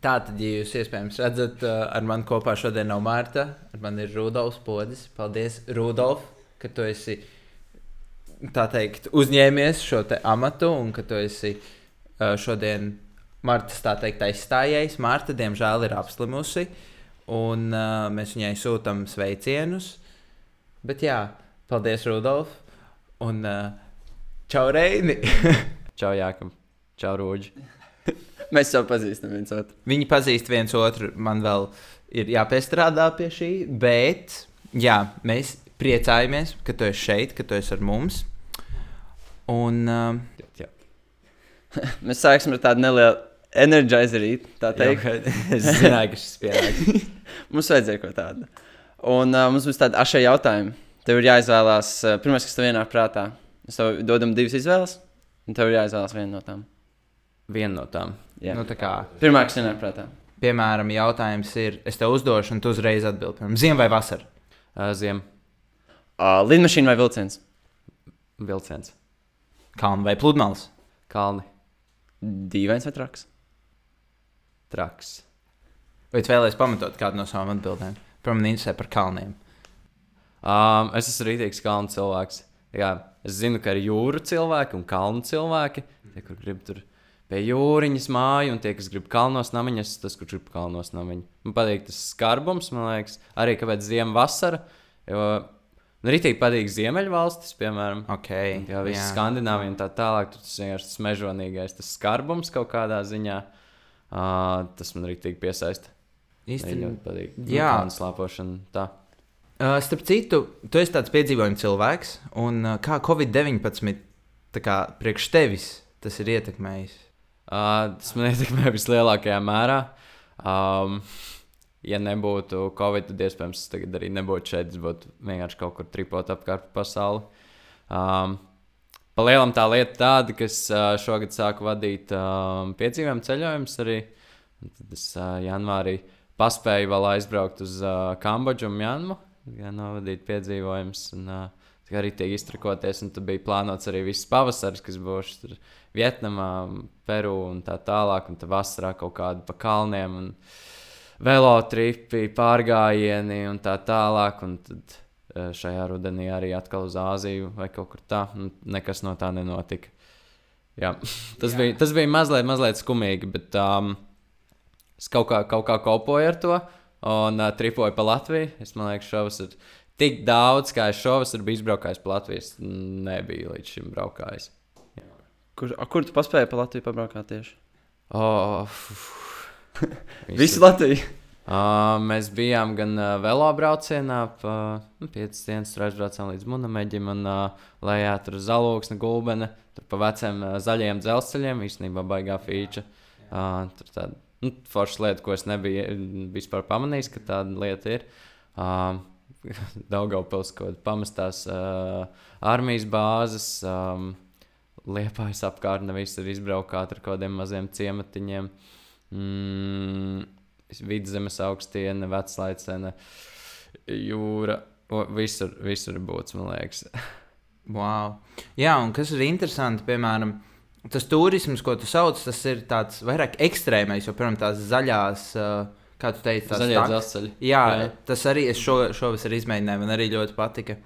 Tātad, ja jūs iespējams redzat, ar mani kopā šodien nav Mārta, ar mani ir Rudolfs Podis. Paldies, Rudolf, ka tu esi tā teikt, uzņēmies šo amatu un ka tu esi šodien Martas tā teikt aizstājējis. Marta, diemžēl, ir apslimusi un mēs viņai sūtām sveicienus. Bet jā, paldies, Rudolf! Un čau, Reini! Čau, Jākam! Čau, Rūģi! Mēs jau pazīstam viens otru. Viņi pazīst viens otru. Man vēl ir jāpiestrādā pie šī, bet jā, mēs priecājamies, ka tu esi šeit, ka tu esi ar mums. Un, uh, Jā. Mēs sāksim ar tādu nelielu energizerīti, tā teikt. Jā, es zināju, ka šis pienāks. Mums vajadzēja ko tādu. Un uh, mums būs tādi ašie jautājumi. Tev ir jāizvēlās, uh, pirmais, kas tev ienāk prātā. Es tev dodam divas izvēles, un tev ir jāizvēlās viena no tām. Viena no tām. Jā. nu, tā kā, Pirmā, kas ienāk prātā. piemēram, jautājums ir, es tev uzdošu, un tu uzreiz atbildi. Piemēram, Ziema vai vasara? Uh, Ziem, Uh, lidmašīna vai vilciens? vilciens, Kalnu vai pludmales? kalni, Dīvains vai traks? traks. Vai tu vēlēsies pamatot kādu no savām atbildēm? Pirmā interesē par kalniem. Um, es esmu rītīgs kalnu cilvēks. Jā, es zinu, ka ir jūra cilvēki un kalnu cilvēki. Tie, kur grib tur pie jūriņas māju, un tie, kas grib kalnos esmu tas, kurš grib kalnos namiņu. Man patīk tas skarbums, man liekas, arī kāpēc ziema vasara. Jo rītīgi patīk ziemeļvalstis, piemēram. Okay, Jā, viss Skandināvija un tā tālāk. Tur tas vienkārši tas mežonīgais, tas skarbums kaut kādā ziņā. Uh, tas man rītīgi piesaista. Īstenībā. ļoti patīk. jā. Nu, slāpošana. Tā. Uh, starp citu, tu esi tāds piedzīvojums cilvēks, un uh, kā Covid-19 tā kā priekš tevis tas ir ietekmējis? Uh, tas man ietekmē vislielākajā mērā. Um, ja nebūtu Covid, tad iespējams es tagad arī nebūtu šeit. Es būtu vienkārši kaut kur tripot apkārt pa pasauli. Um, Palielam tā lieta tāda, ka es uh, šogad sāku vadīt um, piedzīvojumu ceļojumus arī. Un Tad es uh, janvārī paspēju vēl aizbraukt uz uh, Kambodžu un Mjanmu, ja novadīt piedzīvojumus. Un, uh, kā arī tiek iztrakoties, un tad bija plānots arī viss pavasaris, kas būs tur Vietnamā, Peru un tā tālāk, un tā vasarā kaut kāda pa kalniem. Un, velotripi, pārgājieni un tā tālāk. Un tad eh, šajā rudenī arī atkal uz Āziju vai kaut kur tā. un Nekas no tā nenotika. Jā, tas, Jā. Bija, tas bija mazliet, mazliet skumīgi, bet um, es kaut kā, kaut kā kopoju ar to un uh, tripoju pa Latviju. Es domāju, ka šovasar tik daudz, kā es šovasar biju izbraukājis pa Latviju, es nebiju līdz šim braukājis. Kur, a, kur tu paspēji pa Latviju pabraukāt tieši? Oh, Visu Latviju. Uh, mēs bijām gan uh, velobraucienā, pa nu, 5 dienas tur aizbraucām līdz Munameģim, un uh, lejā tur zaloksne, gulbene, tur pa veciem uh, zaļiem dzelzceļiem, īstenībā baigā fīča. Uh, tur tāda nu, forša lieta, ko es nebiju vispār pamanījis, ka tāda lieta ir. Uh, Daugaupils kaut kāda pamestās uh, armijas bāzes, um, liepājas apkārtne, viss ir izbraukāt ar kaut kādiem maziem ciematiņiem. Mm, Vidzemes augstiene, veclaicene, jūra. O, visur, visur būs, man liekas. Wow. Jā, un kas ir interesanti, piemēram, tas turisms, ko tu sauc, tas ir tāds vairāk ekstrēmais, jo, piemēram, tās zaļās, uh, kā tu teici, tās Zaļie taks- dzelzceļi. Jā, Jā. tas arī es šo, šovasar izmēģināju, man arī ļoti patika.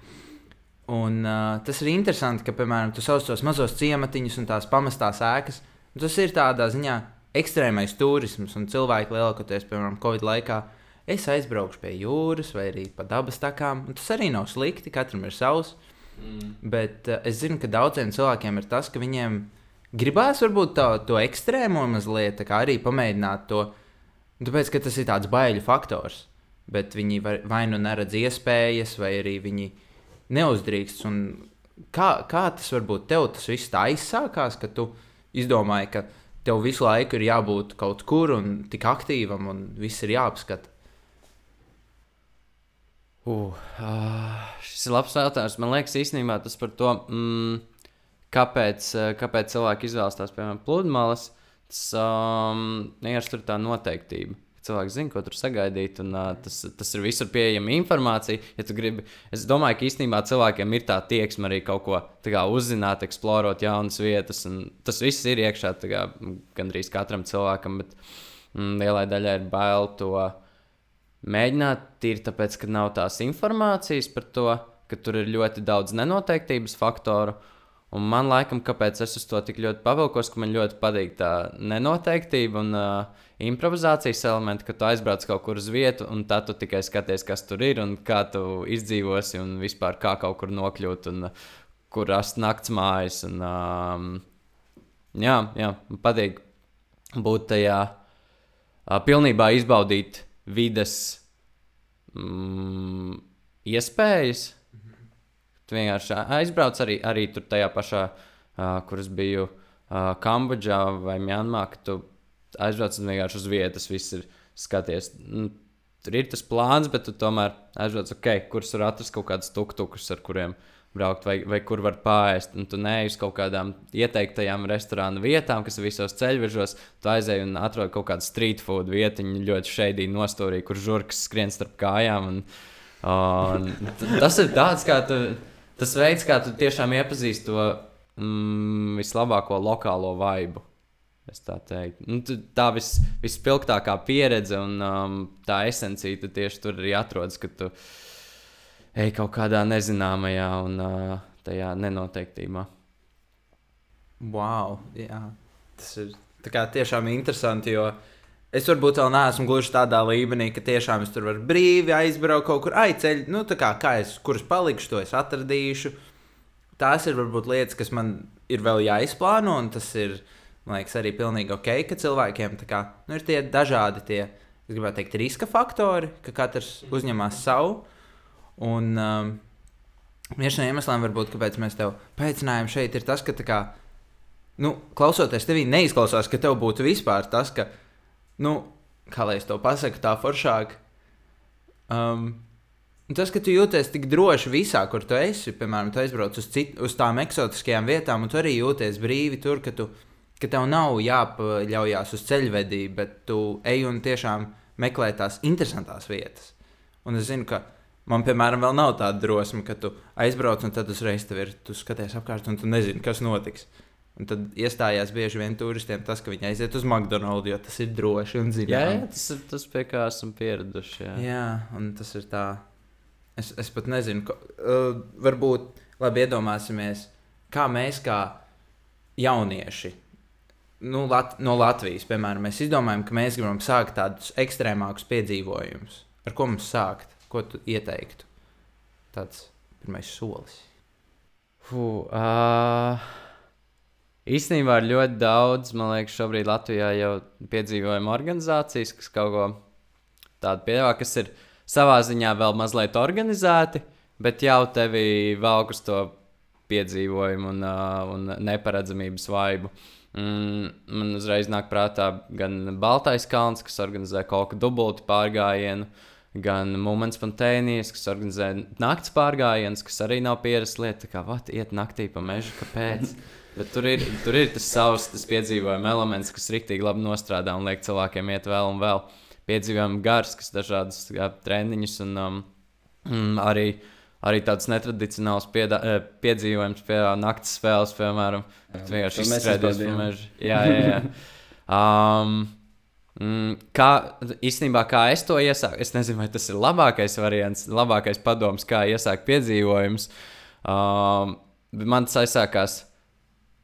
Un, uh, tas ir interesanti, ka, piemēram, tu sauc tos mazos ciematiņus un tās pamestās ēkas. Tas ir tādā ziņā ekstrēmais turisms, un cilvēki lielākoties, piemēram, Covid laikā, es aizbraukšu pie jūras vai arī pa dabas takām. Tas arī nav slikti, katram ir savs. Mm. Bet uh, es zinu, ka daudziem cilvēkiem ir tas, ka viņiem gribās varbūt to, to ekstrēmo mazliet, tā kā arī pamēģināt to. Tāpēc, ka tas ir tāds baiļu faktors. Bet viņi var, vai nu neredz iespējas, vai arī viņi neuzdrīkst. Un Kā, kā tas varbūt tev tas viss tā aizsākās, ka tu izdomāji, ka tev visu laiku ir jābūt kaut kur un tik aktīvam, un viss ir jāapskata? Uh, uh, šis ir labs jautājums. Man liekas, īstenībā tas par to, mm, kāpēc, eh, kāpēc cilvēki izvēlas tās, piemēram, pludmales. Tas um, vienkārši tur tā noteiktība. Cilvēks zina, ko tur sagaidīt, un uh, tas, tas ir visur pieejama informācija. Ja gribi, es domāju, ka īstenībā cilvēkiem ir tā tieksme arī kaut ko kā, uzzināt, eksplorēt jaunas vietas. Tas viss ir iekšā kā, gandrīz katram cilvēkam. Bet, mm, lielai daļai ir bail to mēģināt, tīri tāpēc, ka nav tās informācijas par to, ka tur ir ļoti daudz nenoteiktības faktoru. Un man laikam, kāpēc es uz to tik ļoti pavilkos, ka man ļoti patīk tā nenoteiktība un uh, improvizācijas elementi, ka tu aizbrauc kaut kur uz vietu, un tad tu tikai skaties, kas tur ir un kā tu izdzīvosi, un vispār kā kaut kur nokļūt, un uh, kur rast nakts mājas. Un, um, jā, jā, man patīk būt tajā, uh, pilnībā izbaudīt vides mm, iespējas. Tu vienkārši aizbrauc arī, arī tur tajā pašā, uh, kur es biju uh, Kambodžā vai Mjanmā, ka tu aizbrauc un vienkārši uz vietas viss ir skaties. Nu, tur ir tas plāns, bet tu tomēr aizbrauc, ok, kurš var atrast kaut kādus tuktukus, ar kuriem braukt, vai, vai kur var pāriest. Un tu neej uz kaut kādām ieteiktajām restorānu vietām, kas ir visos ceļvežos. Tu aizej un atrod kaut kādu street food vietiņu, ļoti šeidī nostūrī, kur žurkas skrien starp kājām. Un, un tas ir tāds, kā tu tas veids, kā tu tiešām iepazīsti to mm, vislabāko lokālo vaibu. Es tā teiktu. Nu, tā vis, vispilgtākā pieredze un um, tā esencija tu tieši tur arī atrodas, kad tu ej kaut kādā nezināmajā un uh, tajā nenoteiktībā. Wow, jā. Tas ir tiešām interesanti, jo uh, Es varbūt vēl neesmu gluži tādā līmenī, ka tiešām es tur varu brīvi aizbraukt kaut kur, aiceļ, nu, tā kā, kā es, kur es palikšu, to es atradīšu. Tās ir varbūt lietas, kas man ir vēl jāizplāno, un tas ir, man liekas, arī pilnīgi ok, ka cilvēkiem kā, nu, ir tie dažādi tie, es gribētu teikt, riska faktori, ka katrs uzņemas savu. Un um, viens no iemesliem, varbūt, kāpēc mēs tev paicinājām šeit, ir tas, ka, kā, nu, klausoties tevī, neizklausās, ka tev būtu vispār tas, ka nu, kā lai es to pasaku, tā foršāk. Um, tas, ka tu jūties tik droši visā, kur tu esi, piemēram, tu aizbrauc uz, cit, uz tām eksotiskajām vietām, un tu arī jūties brīvi tur, ka, tu, ka tev nav jāpaļaujas uz ceļvedību, bet tu ej un tiešām meklē tās interesantās vietas. Un es zinu, ka man, piemēram, vēl nav tāda drosme, ka tu aizbrauc un tad uzreiz tev ir, tu skaties apkārt un tu nezini, kas notiks. Un tad iestājās bieži vien turistiem tas, ka viņi aiziet uz McDonald's, jo tas ir droši un zināms. Jā, jā, tas ir tas, pie kā esam pieraduši. Jā, jā un tas ir tā. Es, es pat nezinu, ko, uh, varbūt labi iedomāsimies, kā mēs, kā jaunieši, nu, Lat no Latvijas, piemēram, mēs izdomājam, ka mēs gribam sākt tādus ekstrēmākus piedzīvojumus. Ar ko mums sākt? Ko tu ieteiktu? Tāds pirmais solis. Fuh, uh... Īstenībā ir ļoti daudz, man liekas, šobrīd Latvijā jau piedzīvojama organizācijas, kas kaut ko tādu piedāvā, kas ir savā ziņā vēl mazliet organizēti, bet jau tevi velk uz to piedzīvojumu un, uh, un neparedzamības vaibu. Mm, man uzreiz nāk prātā gan Baltais kalns, kas organizē kaut kādu dubultu pārgājienu, gan Mūmens Fontēnijas, kas organizē nakts pārgājienus, kas arī nav pierasta lieta. Kā, vat, iet naktī pa mežu, kāpēc? Bet tur ir, tur ir tas savs tas piedzīvojuma elements, kas rīktīgi labi nostrādā un liek cilvēkiem iet vēl un vēl. Piedzīvojumi gars, kas dažādas jā, treniņus un um, mm, arī, arī tāds netradicionāls piedā, eh, piedzīvojums pie naktas spēles, piemēram. Tas vienkārši izskrējies pa mežu. Jā, jā, jā. Um, Mm, kā īstenībā, kā es to iesāku, es nezinu, vai tas ir labākais variants, labākais padoms, kā iesākt piedzīvojumus. Um, man tas aizsākās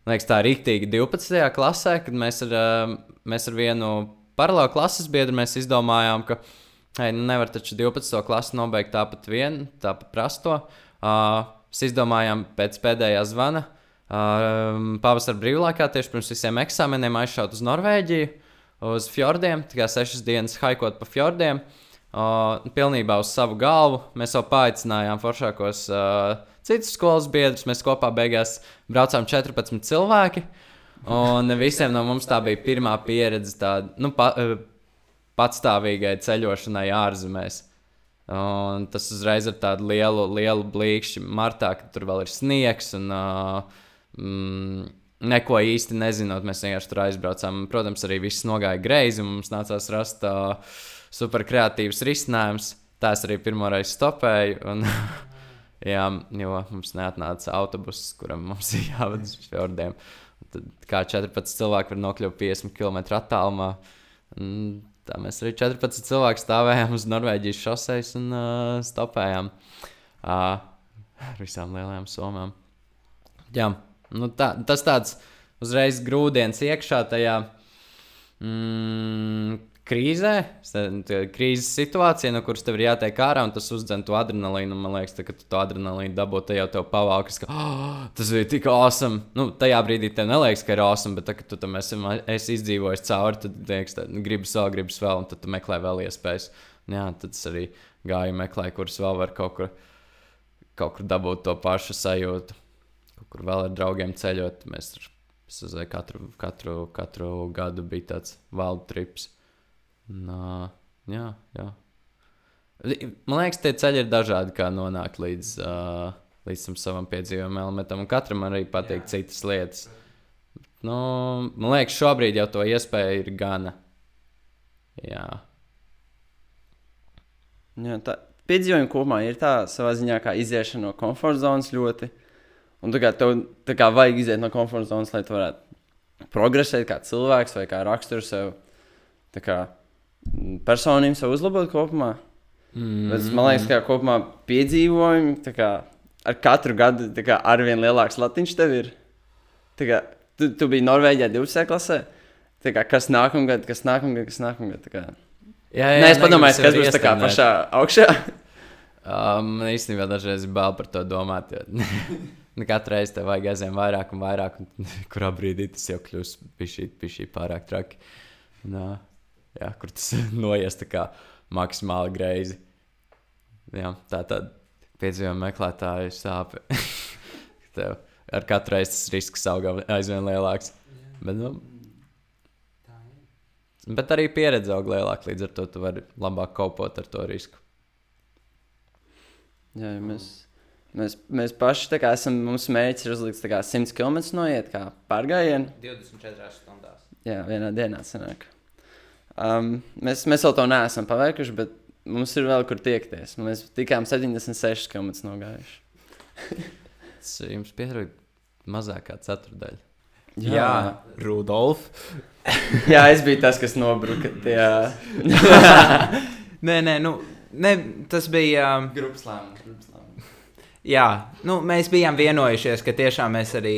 Man liekas, tā ir rīktīgi 12. klasē, kad mēs ar, eh, mēs ar vienu paralēlu klases biedru izdomājām, ka hei, nu nevar taču 12. klasi nobeigt tāpat vien, tāpat prasto. Uh, mēs izdomājām pēc pēdējā zvana uh, pavasara brīvlaikā, tieši pirms visiem eksāmeniem, aizšaut uz Norvēģiju, uz fjordiem, tikai sešas dienas haikot pa fjordiem. Uh, pilnībā uz savu galvu. Mēs jau paaicinājām foršākos uh, citus skolas biedrus. Mēs kopā beigās braucām 14 cilvēki. Un visiem no mums tā bija pirmā pieredze, tāda nu, pa, eh, patstāvīgai ceļošanai ārzemēs. Un tas uzreiz ir tāds lielu, lielu blīkšķi martā, kad tur vēl ir sniegs. Un, uh, mm, neko īsti nezinot, mēs vienkārši tur aizbraucām. Protams, arī viss nogāja greizi, un mums nācās rast uh, super kreatīvs risinājums. Tā es arī pirmoreiz stopēju. Un, Jā, jo mums neatnāca autobuss, kuram mums ir jāvada uz fjordiem. Tad kā 14 cilvēki var nokļūt 50 km attālumā. Tā mēs arī 14 cilvēki stāvējām uz Norvēģijas šoseis un uh, stopējām uh, ar visām lielajām somām. Jā, nu tā, tas tāds uzreiz grūdienis iekšā tajā mm, krīzē, tā krīzes situācijā, no kuras tev ir jātiek ārā, un tas uzdzen to adrenalīnu. Man liekas, tā, ka tu to adrenalīnu dabū, tad jau tev pavākas, ka oh, tas bija tik awesome. Nu, tajā brīdī tev neliekas, ka ir awesome, bet tā, tu tam esi, esi izdzīvojis cauri, tad liekas, ka nu, gribas vēl, gribas vēl, un tad tu meklē vēl iespējas. Un, jā, tad es arī gāju meklēt, kuras vēl var kaut kur, kaut kur dabūt to pašu sajūtu. Kaut kur vēl ar draugiem ceļot. Mēs tur katru, katru, katru gadu bija tāds valdu trips. Nā, jā, jā. Man liekas, tie ceļi ir dažādi, kā nonākt līdz, uh, līdz tam savam piedzīvojumam elementam. Un katram arī patīk jā. citas lietas. Nu, man liekas, šobrīd jau to iespēju ir gana. Jā. Jā, tā piedzīvojuma kopumā ir tā savā ziņā kā iziešana no komforta zonas ļoti. Un tā kā tev tā kā vajag iziet no komforta zonas, lai tu varētu progresēt kā cilvēks vai kā raksturs sev. Tā kā personību sev uzlabot kopumā. Mm. Bet man liekas, ka kopumā piedzīvojumi kā, ar katru gadu ar vien lielāks latiņš tev ir. Kā, tu, tu biji Norvēģijā 12. klasē. Kā, kas nākamgad, kas nākamgad, kas nākamgad. Kā... Jā, jā, Nē, es padomāju, kas būs tā pašā augšā. um, man īstenībā dažreiz ir bail par to domāt. Jo... Nu, katru reizi tev vajag aizvien vairāk un vairāk, un kurā brīdī tas jau kļūst pišķi pārāk traki. Nā. Uh, jā, kur tas noies maksimāli greizi. Jā, tā tad piedzīvojuma meklētāju sāpe. Tev ar katru reizi tas risks aug aizvien lielāks. Bet, nu, bet arī pieredze aug lielāka, līdz ar to tu vari labāk kopot ar to risku. Jā, ja mēs, mēs, mēs paši kā, esam, mums mērķis ir uzlikt 100 km noiet kā pārgājienu. 24 stundās. Jā, vienā dienā sanāk. Um, mēs, mēs vēl to neesam paveikuši, bet mums ir vēl kur tiekties. Mēs tikām 76 km nogājuši. Tas jums pietrūka mazāk kā ceturdaļa. Jā, Jā Rudolf. Jā, es biju tas, kas nobruka. nē, nē, nu, ne, tas bija. Um... Grupas lēmums. Jā, nu, mēs bijām vienojušies, ka tiešām mēs arī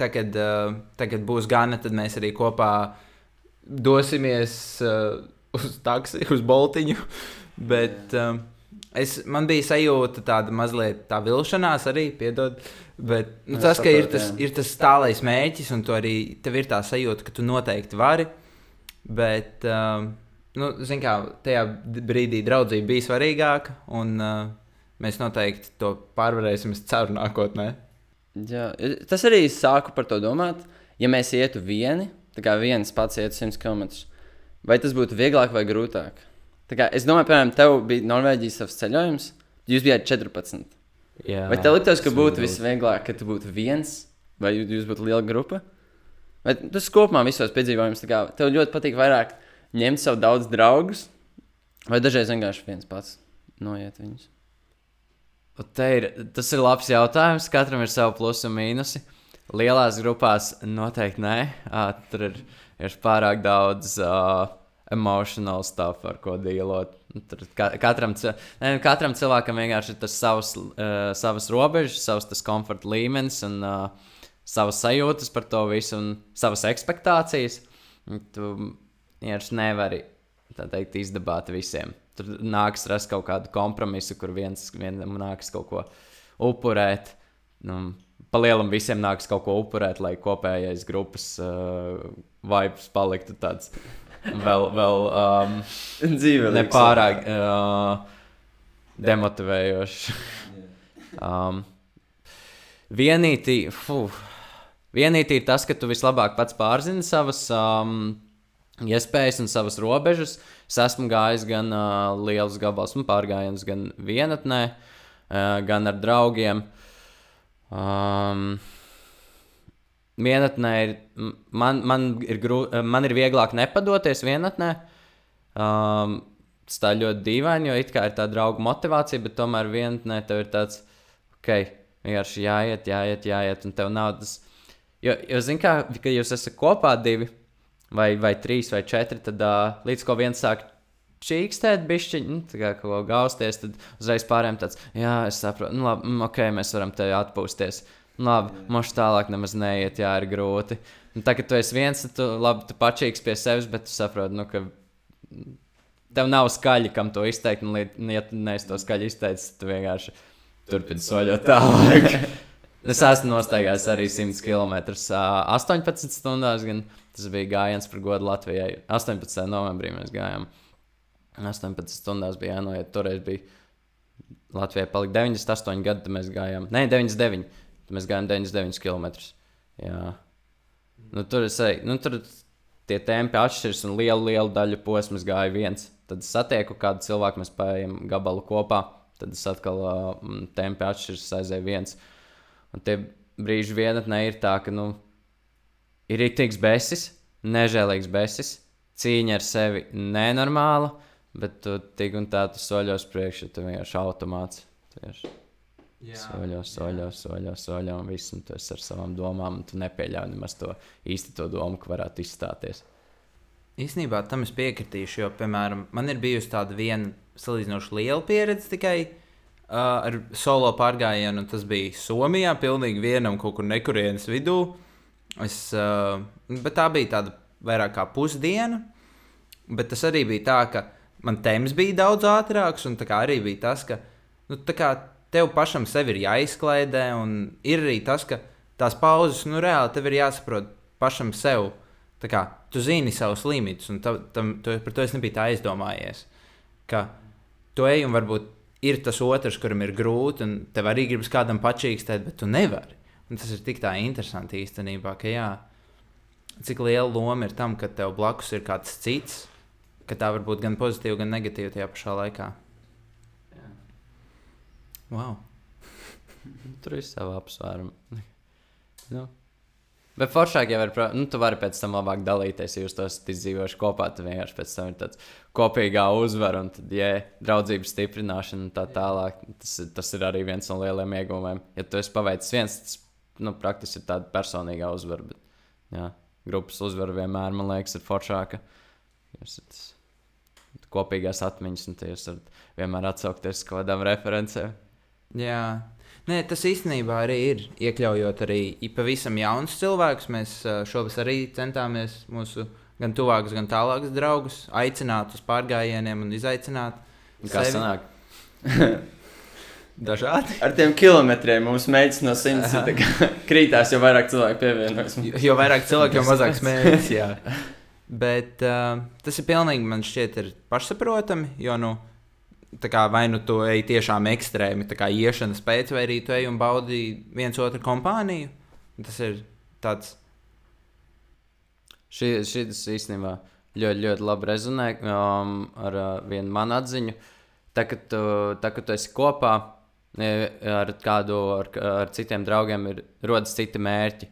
tagad, uh, tagad būs gana, tad mēs arī kopā uh, dosimies uh, uz taksi, uz boltiņu. Bet um, es, man bija sajūta tāda mazliet tā vilšanās arī, piedod. Bet nu, tas, ka ir tas, ir tas tālais mēķis, un tu arī tev ir tā sajūta, ka tu noteikti vari. Bet, um, nu, zin kā, tajā brīdī draudzība bija svarīgāka, un uh, mēs noteikti to pārvarēsim, es ceru, nākotnē. Jā, tas arī sāku par to domāt. Ja mēs ietu vieni, tā kā viens pats iet 100 km. Vai tas būtu vieglāk vai grūtāk? Tā kā, es domāju, piemēram, tev bija Norvēģijas savs ceļojums, jūs bijāt 14. Jā, vai tev liktos, ka būtu visvieglāk, ka tu būtu viens, vai jūs būtu liela grupa? Vai tas kopumā visos piedzīvojumos, kā tev ļoti patīk vairāk ņemt savu daudz draugus, vai dažreiz vienkārši viens pats noiet viņus? Ir, tas ir labs jautājums. Katram ir savi plusi un mīnusi. Uh, Lielās grupās noteikti nē. Uh, tur ir, ir pārāk daudz uh, emotional stuff, ar ko dīlot. Tur katram, ne, katram cilvēkam vienkārši ir tas savs, uh, savas robežas, savs komforta līmenis un uh, savas sajūtas par to visu un savas expectācijas. Tu vienkārši nevari teikt, izdabāt visiem. Tur nāks rast kaut kādu kompromisu, kur viens vienam nāks kaut ko upurēt. Nu, palielam visiem nāks kaut ko upurēt, lai kopējais grupas uh, vibes paliktu tāds vēl, vēl um, dzīve. Nepārāk uh, demotivējošs. um, vienītī, fuh, vienītī ir tas, ka tu vislabāk pats pārzini savas um, iespējas un savas robežas. Es esmu gājis gan uh, lielus gabalus un pārgājienus, gan vienatnē, uh, gan ar draugiem. Um, vienatnē ir, man, man, ir grū, man ir vieglāk nepadoties vienatnē. Um, tas tā ļoti dīvaini, jo it kā ir tā draugu motivācija, bet tomēr vienatnē tev ir tāds, ok, vienkārši jāiet, jāiet, jāiet, un tev nav tas. Jo, jo zini, kā, ka jūs esat kopā divi, vai, vai trīs vai četri, tad uh, līdz ko viens sāk čīkstēt, bišķiņ, nu, tā kā kaut ko gausties, tad uzreiz pārējiem tāds, jā, es saprotu, nu, labi, mm, ok, mēs varam te atpūsties. Nu, Labi, mums tālāk nemaz neiet, jā, ir grūti. Un tagad tu esi viens, tad tu, labi, tu pačīgs pie sevis, bet tu saproti, nu, ka tev nav skaļi, kam to izteikt. Un, ja tu neesi to skaļi izteicis, tad vienkārši turpini soļot tālāk. es esmu nostaigājis arī 100 km 18 stundās. Gan tas bija gājiens par godu Latvijai. 18. novembrī mēs gājām. 18 stundās bija jānoiet. Toreiz bija Latvijai palika 98 gadi, tad mēs gājām. Nē, 99. Tad mēs gājām 99 km. Jā. Nu, tur es eju, nu, tur tie tempi atšķiras un lielu, lielu daļu posmas gāja viens. Tad es satieku kādu cilvēku, mēs paiet gabalu kopā. Tad es atkal uh, tempi atšķiras, aizēju viens. Un tie brīži vienatnē ir tā, ka nu, ir rītīgs besis, nežēlīgs besis, cīņa ar sevi nenormāla, bet tu tik un tā tu soļos priekšā, tu vienkārši automāts. Tieši. Soļo, soļo, soļo, soļo, un viss, un tu esi ar savām domām, un tu nepieļauj nemaz to īsti to domu, ka varētu izstāties. Īsnībā tam es piekritīšu, jo, piemēram, man ir bijusi tāda viena salīdzinoši liela pieredze tikai uh, ar solo pārgājienu, un tas bija Somijā, pilnīgi vienam kaut kur nekurienes vidū. Es, uh, bet tā bija tāda vairāk kā pusdiena, bet tas arī bija tā, ka man temps bija daudz ātrāks, un arī bija tas, ka, nu, tev pašam sev ir jāizklaidē, un ir arī tas, ka tās pauzes, nu, reāli tev ir jāsaprot pašam sev. Kā tu zini savus limitus, un tam, tam, tu, par to es nebiju tā aizdomājies. Ka tu ej, un varbūt ir tas otrs, kuram ir grūti, un tev arī gribas kādam pačīkstēt, bet tu nevari. Un tas ir tik tā interesanti īstenībā, ka jā, cik liela loma ir tam, ka tev blakus ir kāds cits, ka tā var būt gan pozitīva, gan negatīva tajā pašā laikā. Wow. Tur ir sava apsvēruma. nu. Bet foršāk jau ir, nu, tu vari pēc tam labāk dalīties, ja jūs tos izdzīvojuši kopā. Tad vienkārši pēc tam ir tāds kopīgā uzvara un tad, ja draudzības stiprināšana un tā tālāk. Tas, tas ir arī viens no lieliem iegūmiem. Ja tu esi paveicis viens, tas, nu, praktiski ir tāda personīgā uzvara. Bet, jā, grupas uzvara vienmēr, man liekas, ir foršāka. Jūs esat kopīgās atmiņas, un jūs varat vienmēr atsaukties uz kaut kādām referencēm. Jā. Nē, tas īstenībā arī ir iekļaujot arī pavisam jaunus cilvēkus. Mēs šovasar arī centāmies mūsu gan tuvākus, gan tālākus draugus aicināt uz pārgājieniem un izaicināt. Kas sanāk? Dažādi. Ar tiem kilometriem mums mēģinās no simts krītās, jo vairāk cilvēku pievienojas. Jo, jo vairāk cilvēku, jo mazāk smēķis. Bet uh, tas ir pilnīgi man šķiet pašsaprotami, jo nu, kā, vai nu tu ej tiešām ekstrēmi, tā kā iešanas pēc, vai arī tu ej un baudi viens otru kompāniju. Tas ir tāds. Šis īstenībā ļoti, ļoti labi rezonē um, ar uh, vienu manu atziņu. Tā, kad tu, tā, kad tu esi kopā ar kādu, ar, ar citiem draugiem, ir rodas citi mērķi.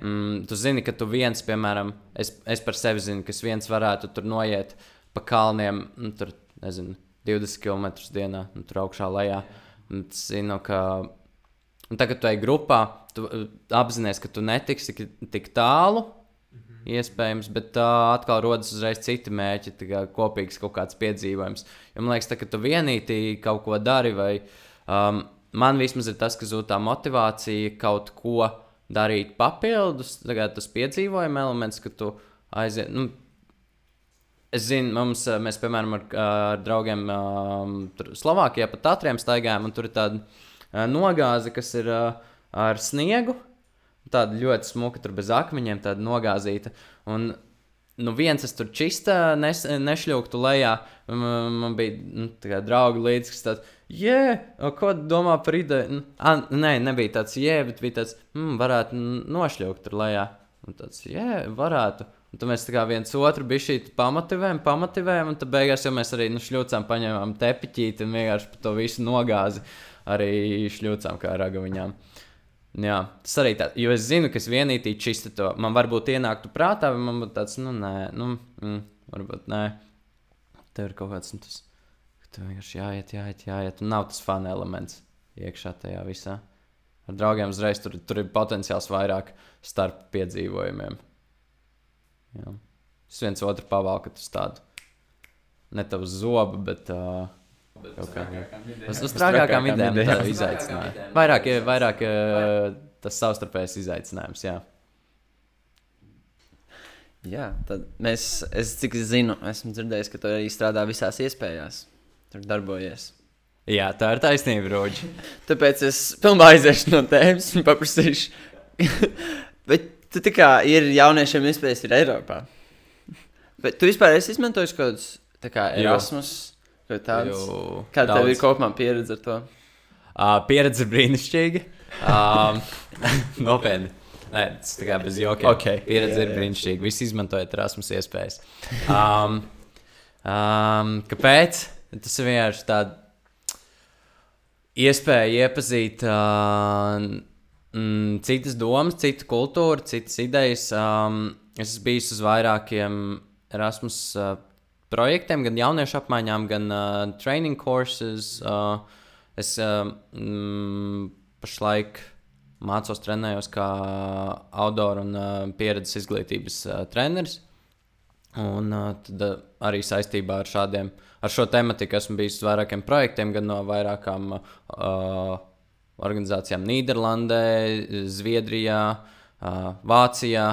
Mm, tu zini, ka tu viens, piemēram, es, es par sevi zinu, ka viens varētu tur noiet pa kalniem, nu, tur, nezinu, 20 km dienā, un tur augšā lejā. Un zinu, ka un tagad tu ej grupā, tu uh, apzinājies, ka tu netiksi tik, tik tālu. -hmm. Iespējams, bet uh, atkal rodas uzreiz citi mērķi, kā kopīgs kaut kāds piedzīvojums. Jo man liekas, tā, ka tu vienīgi kaut ko dari, vai um, man vismaz ir tas, ka zūd tā motivācija kaut ko darīt papildus, tas piedzīvojuma elements, ka tu aiziet. Nu, Es zinu, mums, mēs, piemēram, ar, ar draugiem um, Slovākijā pa tātriem staigājām, un tur ir tāda nogāze, kas ir ar sniegu. Tāda ļoti smuka, tur bez akmeņiem, tāda nogāzīta. Un, nu, viens es tur čista nes, nešļūktu lejā. Man, bija nu, draugi līdzi, kas tāds, jē, yeah, ko domā par ideju? Nu, a, nē, nebija tāds, jē, yeah, bet bija tāds, mm, varētu nošļūkt tur lejā. Un tāds, jē, yeah, varētu. Un tad mēs kā viens otru bijām pamativējami, pamativējami, un tad beigās jau mēs arī nu, šļūcām, paņēmām tepiķīti un vienkārši to visu nogāzi arī šļūcām kā ragaviņām. Jā, tas arī tā, jo es zinu, ka es vienīgi čista to. Man varbūt ienāktu prātā, vai man būtu tāds, nu, nē, nu, mm, varbūt nē. Tev ir kaut kāds, nu, tas, ka tev vienkārši jāiet, jāiet, jāiet, un nav tas fanu elements iekšā tajā visā. Ar draugiem uzreiz tur, tur ir potenciāls vairāk starp piedzīvojumiem. Jā. Es viens otru pavalku uz tādu. Ne tavu zobu, bet. Uh, Kā uz, uz trakākām idejām tā izaicināja. Vairāk, vairāk uh, tas savstarpējs izaicinājums, jā. Jā, tad mēs, es cik es zinu, esmu dzirdējis, ka tu arī strādā visās iespējās. Tur darbojies. Jā, tā ir taisnība, Roģi. Tāpēc es pilnībā aiziešu no tēmas un paprasīšu. Bet tu tā kā ir jauniešiem iespējas ir Eiropā. Bet tu vispār esi izmantojis kaut kādus tā kā Erasmus. Jo. Kāda tev ir kopumā pieredze ar to? Uh, pieredze brīnišķīga. Um, Nopietni. Nē, tas tā kā bez jokiem. Okay. Pieredze ir brīnišķīga. Visi izmantojot Erasmus iespējas. Um, um, kāpēc? Tas ir vienkārši tāds iespēja iepazīt uh, mm, citas domas, citu kultūru, citas idejas. Um, es esmu bijis uz vairākiem Erasmus uh, projektiem, gan jauniešu apmaiņām, gan uh, training courses. Uh, es uh, mm, pašlaik mācos, trenējos kā outdoor un uh, pieredzes izglītības uh, treneris. Un uh, tad uh, arī saistībā ar šādiem, ar šo tematiku esmu bijis uz vairākiem projektiem, gan no vairākām uh, organizācijām Nīderlandē, Zviedrijā, uh, Vācijā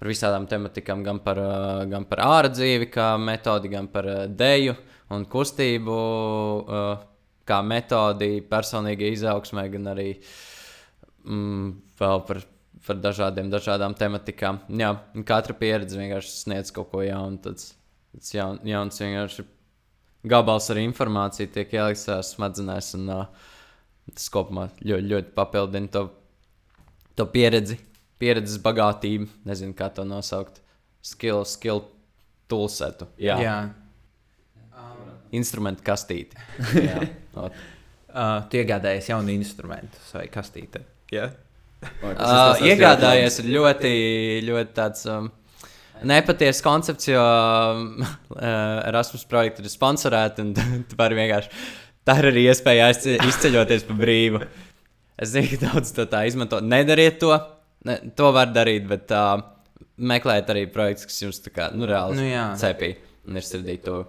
par visādām tematikām, gan par, eh, gan par ārdzīvi, kā metodi, gan par eh, deju un kustību, eh, kā metodi personīgai izaugsmai, gan arī mm, vēl par, par dažādiem, dažādām tematikām. Jā, katra pieredze vienkārši sniedz kaut ko jaunu. Tas, tas jaun, jauns vienkārši gabals ar informāciju tiek ielikts smadzenēs, un uh, tas kopumā ļoti, ļoti papildina to, to pieredzi pieredzes bagātība, nezinu, kā to nosaukt. Skill, skill toolsetu. Jā. Jā. Instrumentu kastīti. Jā. Ot. Uh, tu iegādājies jaunu instrumentu vai kastīti. Yeah. Uh, iegādājies ir ļoti, ļoti tāds. Um, Nepatiesa koncepts, jo uh, Erasmus projekts ir sponsorēts, un tu vari vienkārši tā ir arī iespēja izceļoties pa brīvu. Es zinu, ka daudz to tā izmanto. Nedariet to, Ne, to var darīt, bet uh, meklējiet arī projekts, kas jums tā kā nu, reāli Nu, jā. cepī un ir sirdī to.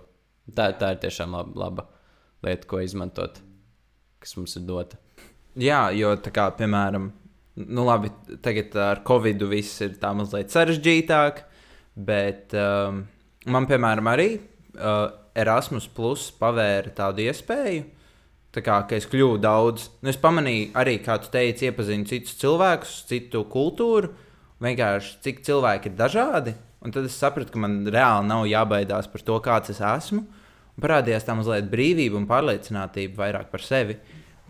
Tā, tā ir tiešām laba, laba lieta, ko izmantot, kas mums ir dota. Jā, jo tā kā, piemēram, nu labi, tagad ar Covid viss ir tā mazliet sarežģītāk, bet um, man, piemēram, arī uh, Erasmus Plus pavēra tādu iespēju. Tā kā es kļuvu daudz, nu, es pamanīju arī, kā tu teici, iepazinu citus cilvēkus, citu kultūru, vienkārši cik cilvēki ir dažādi. Un tad es sapratu, ka man reāli nav jābaidās par to, kāds es esmu. Un parādījās tā mazliet brīvība un pārliecinātība vairāk par sevi,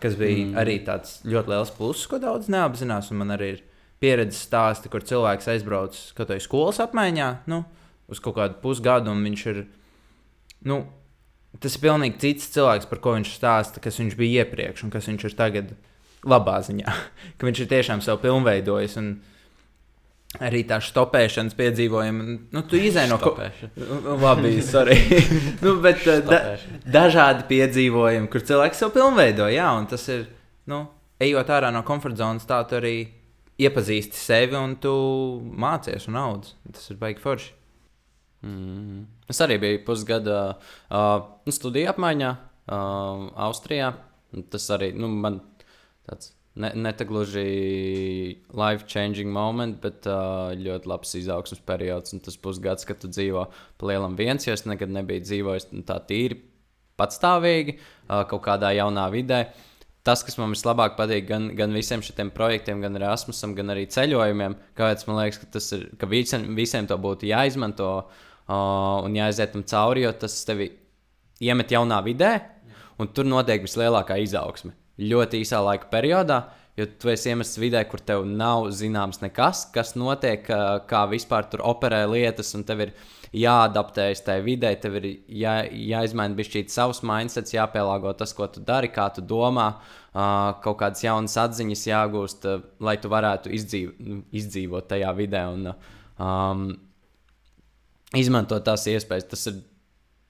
kas bija mm. arī tāds ļoti liels pluss, ko daudz neapzinās. Un man arī ir pieredzes stāsti, kur cilvēks aizbrauc kaut kādā skolas apmaiņā, nu, uz kaut kādu pusgadu, un viņš ir. Nu, tas ir pilnīgi cits cilvēks, par ko viņš stāsta, kas viņš bija iepriekš un kas viņš ir tagad labā ziņā. ka viņš ir tiešām sev pilnveidojis. Un, Arī tā stopēšanas piedzīvojuma, nu, tu izēj no kaut kā labi, sorry. nu, bet uh, da, dažādi piedzīvojumi, kur cilvēks sev pilnveido, jā, un tas ir, nu, ejot ārā no komforta zonas, tā tu arī iepazīsti sevi un tu mācies un audz. Tas ir baigi forši. Mm. Es arī biju pusgada uh, studiju apmaiņā uh, Austrijā. Tas arī nu, man tāds ne, ne tā gluži life-changing moment, bet uh, ļoti labs izaugsmas periods. Tas pusgads, kad tu dzīvo pa lielam viens, jo es nekad nebiju dzīvojis tā tīri patstāvīgi uh, kaut kādā jaunā vidē. Tas, kas man vislabāk patīk, gan, gan visiem šiem projektiem, gan Erasmusam, gan arī ceļojumiem, kāpēc man liekas, ka, ir, ka visiem, visiem to būtu jāizmanto. Uh, uh, un jāaiziet tam cauri, jo tas tevi iemet jaunā vidē, un tur notiek vislielākā izaugsme. Ļoti īsā laika periodā, jo tu esi iemests vidē, kur tev nav zināms nekas, kas notiek, kā vispār tur operē lietas, un tev ir jāadaptējas tajā vidē, tev ir jā, jāizmaina bišķīt savs mindsets, jāpielāgo tas, ko tu dari, kā tu domā, kaut kādas jaunas atziņas jāgūst, lai tu varētu izdzīv, izdzīvot tajā vidē. Un, um, izmantot tās iespējas. Tas ir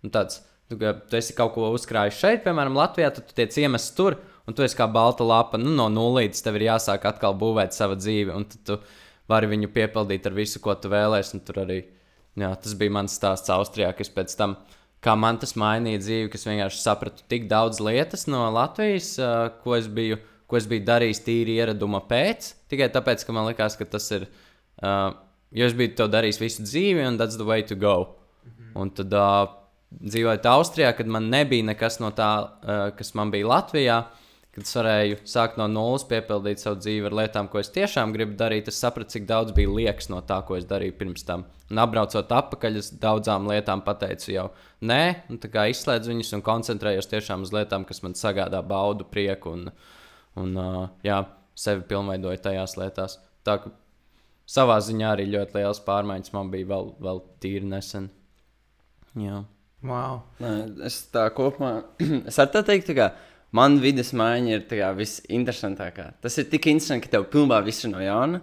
nu, tāds, tu, tu esi kaut ko uzkrājis šeit, piemēram, Latvijā, tad tu tiec iemests tur, un tu esi kā balta lapa. Nu, no nulles tev ir jāsāk atkal būvēt savu dzīvi, un tu vari viņu piepildīt ar visu, ko tu vēlēsies. Tur arī jā, tas bija mans stāsts Austrijā, kas pēc tam, kā man tas mainīja dzīvi, kas vienkārši sapratu tik daudz lietas no Latvijas, ko es biju, ko es biju darījis tīri ieraduma pēc, tikai tāpēc, ka man likās, ka tas ir, uh, jo es biju to darījis visu dzīvi, un that's the way to go. Un tad uh, dzīvojot Austrijā, kad man nebija nekas no tā, uh, kas man bija Latvijā, kad es varēju sākt no nulles, piepildīt savu dzīvi ar lietām, ko es tiešām gribu darīt, es sapratu, cik daudz bija liekas no tā, ko es darīju pirms tam. Un apbraucot atpakaļ, es daudzām lietām pateicu jau nē, un tā kā izslēdzu viņus un koncentrējos tiešām uz lietām, kas man sagādā baudu, prieku un, un uh, jā, sevi pilnveidoju tajās lietās. Tā savā ziņā arī ļoti liels pārmaiņas man bija vēl, vēl tīri nesen. Jā. Wow. Nē, es tā kopumā, es ar tā teiktu, ka man vidas maiņa ir tā kā visinteresantākā. Tas ir tik interesanti, ka tev pilnībā viss ir no jauna.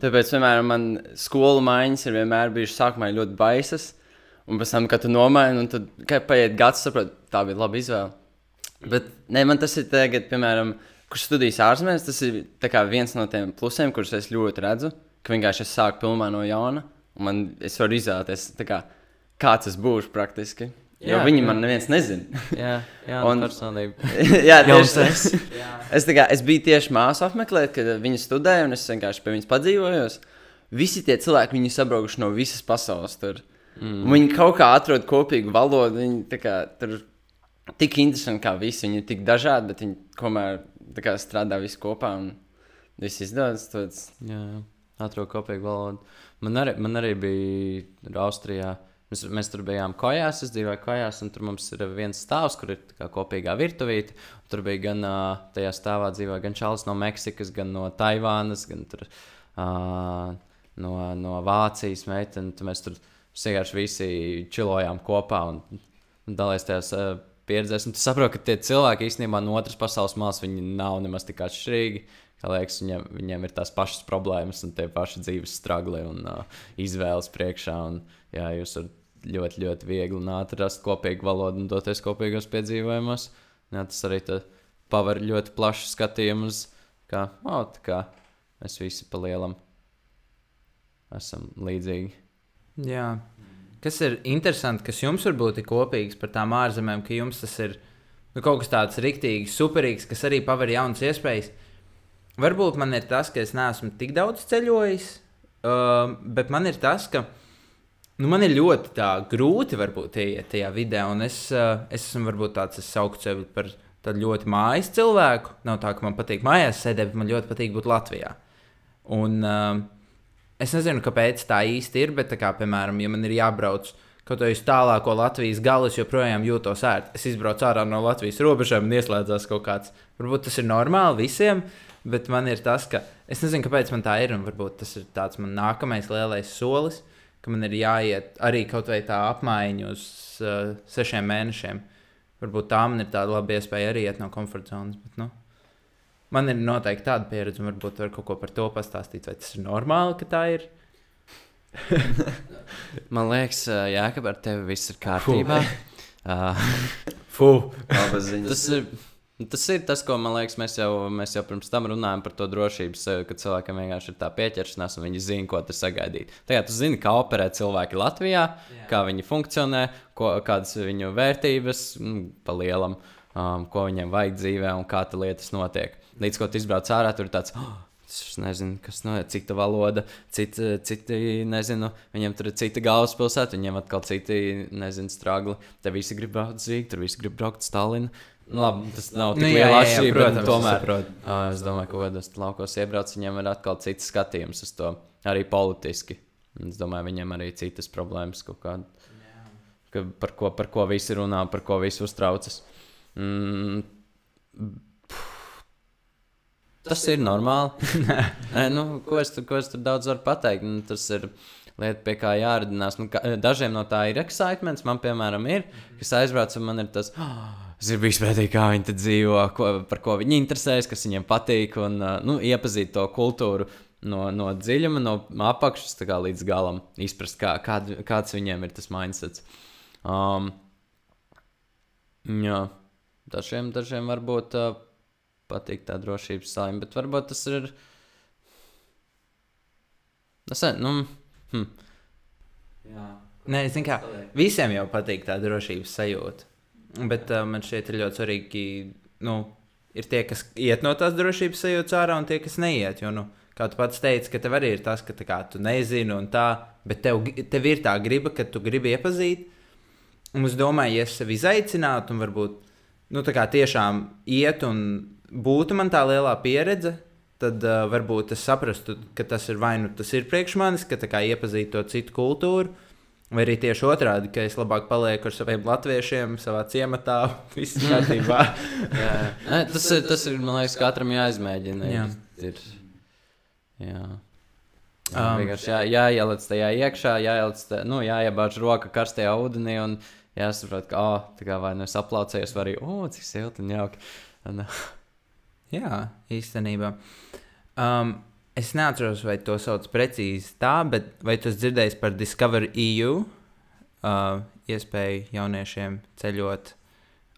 Tāpēc, piemēram, man skolu maiņas ir vienmēr bijušas sākumā ļoti baisas. Un pēc tam, kad tu nomaini, un tad, paiet gads, saproti, tā bija laba izvēle. Bet ne, man tas ir tagad, piemēram, kurš studijas ārzemēs, tas ir tā kā viens no tiem plusiem, kurus es ļoti redzu, ka vienkārši es sāku pilnībā no jauna, un man, es varu izvēlēties, tā kā, kāds es būšu praktiski. Jo Jā, viņi jā. man neviens nezina. Jā, jā Un- personība. Jā, tieši tas. Es, kā, es biju tieši māsu apmeklēt, kad viņa studēja, un es vienkārši pie viņas padzīvojos. Visi tie cilvēki, viņi sabraukuši no visas pasaules. Tur. Mm. Viņi kaut kā atrod kopīgu valodu. Viņi tā kā, tur tik interesanti kā visi. Viņi ir tik dažādi, bet viņi tomēr tā kā, strādā visi kopā un viss izdodas. Tāds... Jā, jā. Atradu kopīgu valodu. Man arī, man arī bija Austrijā. Mēs, mēs tur bijām kājās, es dzīvoju kājās, un tur mums ir viens stāvs, kur ir kopīgā virtuvīte. Tur bija gan tajā stāvā dzīvoja gan Čālijs no Meksikas, gan no Taivānas, gan tur, uh, no, no Vācijas meitene. Mēs tur vienkārši visi čilojām kopā un dalījāmies tajās uh, pieredzēs. Un tu saproti, ka tie cilvēki īstenībā no otras pasaules malas nav nemaz tik atšķirīgi. Kā liekas, viņiem, viņiem ir tās pašas problēmas un tie paši dzīves stragli un uh, izvēles priekšā. Un, jā, jūs varat ļoti, ļoti viegli un ātri rast kopīgu valodu un doties kopīgos piedzīvojumos. Jā, tas arī paver ļoti plašu skatījumu uz, kā, oh, kā mēs visi pa lielam esam līdzīgi. Jā. Kas ir interesanti, kas jums varbūt ir kopīgs par tām ārzemēm, ka jums tas ir nu, kaut kas tāds rīktīgi, superīgs, kas arī paver jaunas iespējas. Varbūt man ir tas, ka es neesmu tik daudz ceļojis, uh, bet man ir tas, ka nu, man ir ļoti grūti varbūt ieiet tajā vidē, un es, uh, es esmu varbūt tāds, es sauktu sevi par tādu ļoti mājas cilvēku. Nav tā, ka man patīk mājās sēdēt, bet man ļoti patīk būt Latvijā. Un, uh, Es nezinu, kāpēc tā īsti ir, bet, kā, piemēram, ja man ir jābrauc kaut kādā tālāko Latvijas galu, es joprojām jūtos ērti. Es izbraucu ārā no Latvijas robežām un ieslēdzos kaut kāds. Varbūt tas ir normāli visiem, bet man ir tas, ka es nezinu, kāpēc man tā ir. Un varbūt tas ir tāds man nākamais lielais solis, ka man ir jāiet arī kaut vai tā apmaiņa uz uh, sešiem mēnešiem. Varbūt tā man ir tāda laba iespēja arī iet no komforta zonas. Bet, nu, Man ir noteikti tāda pieredze, un varbūt var kaut ko par to pastāstīt, vai tas ir normāli, ka tā ir. Man liekas, jā, ka ar tevi viss ir kārtībā. Ziņas. tas, ir, tas ir tas, ko man liekas, mēs jau, mēs jau pirms tam runājām par to drošības, ka cilvēkam vienkārši ir tā pieķeršanās, un viņi zina, ko tas sagaidīt. Tagad tu zini, kā operē cilvēki Latvijā, jā. kā viņi funkcionē, ko, kādas ir viņu vērtības, mm, pa lielam, um, ko viņiem vajag dzīvē un kā tā lietas notiek. Līdz ko tu izbrauc ārā, tur ir tāds. Oh, Es nezinu, kas no cita valoda, cita, citi, nezinu, viņiem tur ir cita galvaspilsēta, viņiem atkal citi, nezinu, strāgli. Te visi grib braukt uz Rīgā, tur visi grib braukt uz Stalinu. Nu, labi, tas nav tik Nu, liela atšķirība, protams, tomēr. saprotu. Ā, Es domāju, ka kādos laukos iebrauc, viņiem ir atkal cits skatījums uz to, arī politiski. Es domāju, viņiem arī citas problēmas kaut kāda, ka par, ko, par ko visi runā, par ko visi uztraucas. Mm, Tas ir normāli. Nē, nu, ko, es ko es tur daudz varu pateikt? Nu, tas ir lieta, pie kā jāradinās. Nu, ka, dažiem no tā ir excitements. Man, piemēram, ir, kas aizbrauc, un man ir tas. Oh, es gribu izpētīt, kā viņi dzīvo, ko, par ko viņi interesējas, kas viņiem patīk, un nu, iepazīt to kultūru no, no dziļuma, no apakšas kā līdz galam. Izprast, kā, kād, kāds viņiem ir tas mindsets. Um, jā, dažiem, dažiem varbūt. Uh, patīk tā drošības saima, bet varbūt tas ir. Tas ir. Nu, hm. Jā. Nē, es kā visiem jau patīk tā drošības sajūta. Bet uh, man šķiet, ir ļoti svarīgi, nu, ir tie, kas iet no tās drošības sajūtas ārā, un tie, kas neiet. Jo, nu, kā tu pats teici, ka tev arī ir tas, ka kā, tu nezini, un tā, bet tev, tev ir tā griba, ka tu gribi iepazīt. Un es domāju, ja es sevi izaicinātu, un varbūt nu, tā kā tiešām iet un būtu man tā lielā pieredze, tad uh, varbūt es saprastu, ka tas ir vai nu tas ir priekš manis, ka tā kā iepazīt to citu kultūru. Vai arī tieši otrādi, ka es labāk palieku ar saviem latviešiem, savā ciematā, viss kārtībā. tas, ir, tas ir, man liekas, katram jāizmēģina. Jā. Ir, jā. Jā, Um, vienkārši jā, jāieliec tajā iekšā, jāieliec, tā, nu, jāiebāž roka karstajā ūdenī un jāsaprot, ka, oh, tā kā vai nu es aplaucējos, vai arī, oh, cik silti un jauki. Un, Jā, īstenībā. Um, es neatceros, vai to sauc precīzi tā, bet vai tu esi dzirdējis par Discover EU? Uh, iespēju jauniešiem ceļot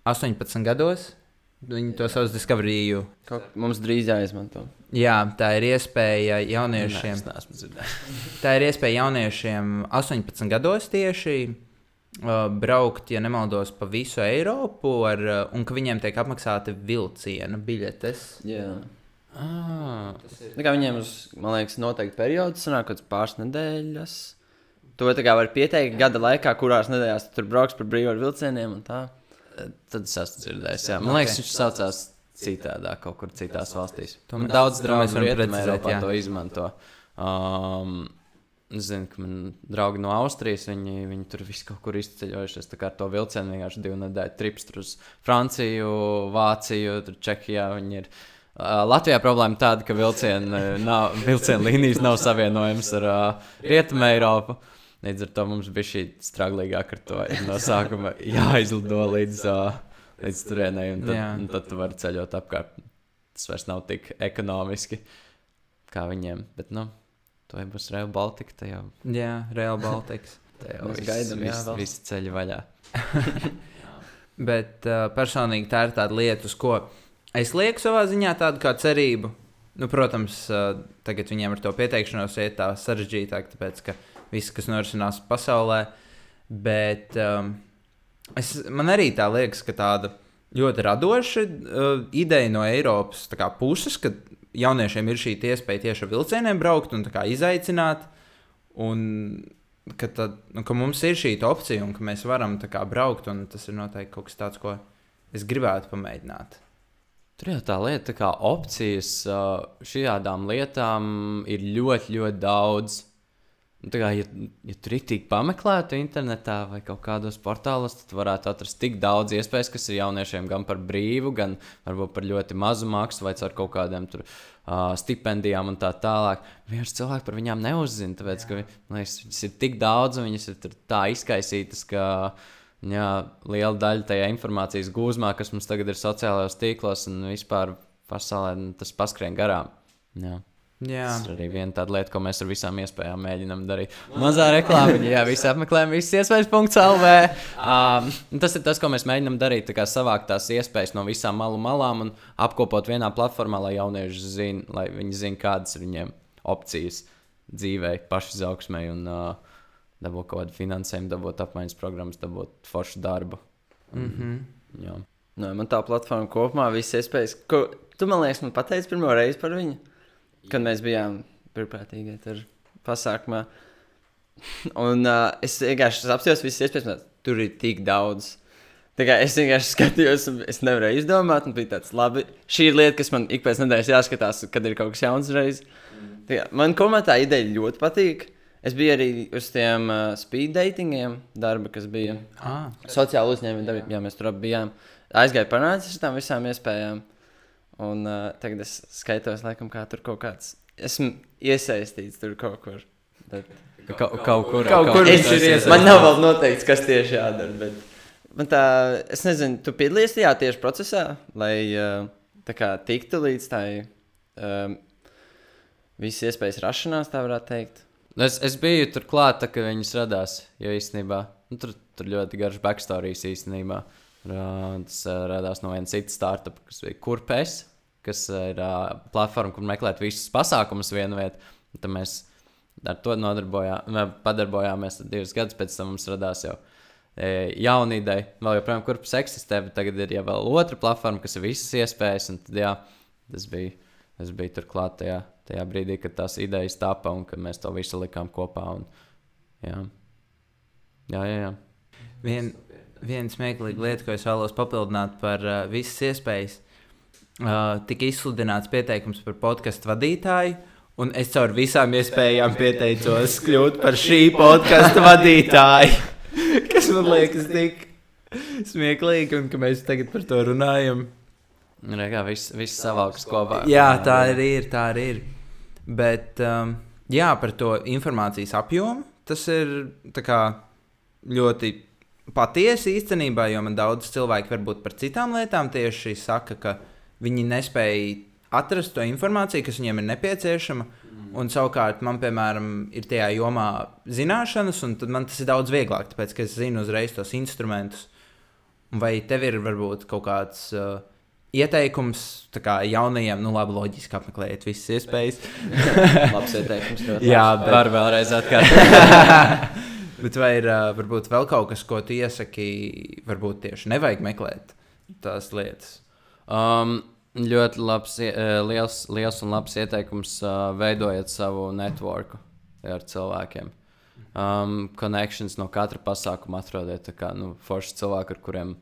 18 gados. Viņi to sauc Discover EU. Kaut, mums drīz jāizmanto. Jā, tā ir iespēja Nē, jauniešiem. dzirdējis. Tā ir iespēja jauniešiem 18 gados tieši braukt, ja nemaldos, pa visu Eiropu, ar, uh, un ka viņiem tiek apmaksāta vilciena biļetes. Jā. Ah, Tā kā viņiem uz, man liekas, noteikti periods, sanāk kaut kāds pāris nedēļas. To tā kā var pieteikt gada laikā, kurās nedēļās tu tur brauks par brīvu ar vilcieniem un tā. tad es esmu dzirdējis. Jā. Man Ok. liekas, viņš saucās citādāk, kaut kur citās valstīs. To Man mēs- daudz draugu varam rietumē Eiropā jā. to izmanto. Um, Es zinu, ka man draugi no Austrijas, viņi, viņi tur visu kaut kur izceļojušies. Tā kā ar to vilcienu vienkārši divu nedēļu trips tur uz Franciju, Vāciju, tur Čehijā. Viņi ir. Uh, Latvijā problēma tāda, ka vilciena nav- vilciena līnijas nav savienojams ar uh, Rietumu Eiropu. Līdz ar to mums bija šī straglīgāka ar to. No sākuma jāizlido līdz, uh, līdz turienei, un tad, un tad tu vari ceļot apkārt. Tas vairs nav tik ekonomiski kā viņiem. Bet, nu, to jau būs Real Baltica. Tā jau, Jā, Real Baltics. tā jau gaidām, jā, viss, vēl. visi ceļi vaļā. Bet uh, personīgi tā ir tāda lieta, uz ko es lieku savā ziņā tādu kā cerību. Nu, protams, uh, tagad viņiem ar to pieteikšanos iet tā sarežģītāk, tāpēc ka viss, kas norisinās pasaulē. Bet um, es, man arī tā liekas, ka tāda ļoti radoša uh, ideja no Eiropas tā kā, puses, ka jauniešiem ir šī iespēja tieši ar vilcieniem braukt un izaicināt. Un ka, tad, nu, ka mums ir šī opcija un ka mēs varam kā braukt. un Tas ir noteikti kaut kas tāds, ko es gribētu pamēģināt. Tur jau tā lieta, kā opcijas šādām lietām ir ļoti, ļoti daudz. Nu, tā kā, ja, ja tur ir tik pameklēta internetā vai kaut kādos portālos, tad varētu atrast tik daudz iespējas, kas ir jauniešiem gan par brīvu, gan varbūt par ļoti mazu maksu vai ar kaut kādiem tur, uh, stipendijām un tā tālāk. Vienkārši cilvēki par viņām neuzzina, tāpēc, ka man liekas, viņas ir tik daudz un viņas ir tā izkaisītas, ka jā, liela daļa tajā informācijas gūzmā, kas mums tagad ir sociālajos tīklos un vispār pasaulē, tas paskrien garām. Jā. Jā, Tas ir arī viena tāda lieta, ko mēs ar visām iespējām mēģinām darīt. Mazā reklāmā, jā, visi apmeklējumi, visas iespējas. CELV. Um, tas ir tas, ko mēs mēģinām darīt. tā kā Savākt tās iespējas no visām malu malām un apkopot vienā platformā, lai jaunieši zinātu, lai viņi zinātu, kādas ir viņiem opcijas dzīvē, pašizaugsmē un uh, dabūt kaut kādu finansējumu, dabūt apmaiņas programmas, dabūt foršu darbu. mm -hmm. Jā. Nē, man tā platforma kopumā visas iespējas. Ko, tu man liekas, man pateici pirmo reizi par viņu, kad mēs bijām brīvprātīgi tur pasākumā. Un uh, es vienkārši apstājos visas iespējas, tur ir tik daudz. Tā kā es vienkārši skatījos, un es nevarēju izdomāt, un bija tāds, labi, šī ir lieta, kas man ik pēc nedēļas jāskatās, kad ir kaut kas jauns reiz. Tā kā, man komā tā ideja ļoti patīk. Es biju arī uz tiem uh, speed datingiem, darba, kas bija ah, sociāla uzņēmuma darbība. Jā, mēs tur bijām. Aizgāju panācis ar tām visām iespējām. Un uh, tagad es skaitos, laikam, kā tur kaut kāds. Esmu iesaistīts tur kaut kur. Bet... Ka, kaut kur. Kaut kur Es, viņš ir iesaistīts. man nav vēl noteikts, kas tieši jādara. Bet man tā, es nezinu, tu piedalījies tajā tieši procesā, lai tā kā tiktu līdz tai um, visas iespējas rašanās, tā varētu teikt. Nu, Es, es biju tur klāt, kad viņas radās. Jo īstenībā nu, tur, tur ļoti garš backstorijas īstenībā. Uh, tas uh, radās no vienas citas startup, kas bija Kurpes, kas ir uh, platforma, kur meklēt visus pasākumus vienu vietu. Un Tad mēs ar to nodarbojā, padarbojāmies tad divus gadus. Pēc tam mums radās jau jauna ideja. Vēl joprojām kurpes eksistē, bet tagad ir jau otra platforma, kas ir visas iespējas. Tad, jā, tas bija, tas bija turklāt tajā, tajā brīdī, kad tās idejas tapa un kad mēs to visu likām kopā. Un, jā. jā, jā, jā. Vien, viena smieklīga lieta, ko es vēlos papildināt par uh, visas iespējas. Uh, tika izsludināts pieteikums par podkāstu vadītāju, un es caur visām iespējām pieteicos kļūt par šī podkāstu vadītāju. Kas man liekas tik smieklīgi, un ka mēs tagad par to runājam. Re, kā viss, viss savāks kopā. Jā, tā arī ir. Tā arī ir. Bet um, jā, par to informācijas apjomu tas ir kā, ļoti patiesi īstenībā, jo man daudz cilvēku varbūt par citām lietām tieši saka, ka viņi nespēja atrast to informāciju, kas viņiem ir nepieciešama. Un savukārt man, piemēram, ir tajā jomā zināšanas, un man tas ir daudz vieglāk, tāpēc ka es zinu uzreiz tos instrumentus. Vai tev ir varbūt kaut kāds uh, ieteikums kā jaunajiem, nu labi, loģiski apmeklējiet visas iespējas. Labs ieteikums. Jā, bet- Var vēlreiz atkārtot. Bet vai ir uh, varbūt vēl kaut kas, ko tu iesaki, varbūt tieši nevajag meklēt tās lietas? Um, ļoti labs, ie- liels, liels un labs ieteikums. Uh, veidojiet savu networku ar cilvēkiem. Um, connections no katra pasākuma atrodiet. Kā, nu, forši cilvēki, ar kuriem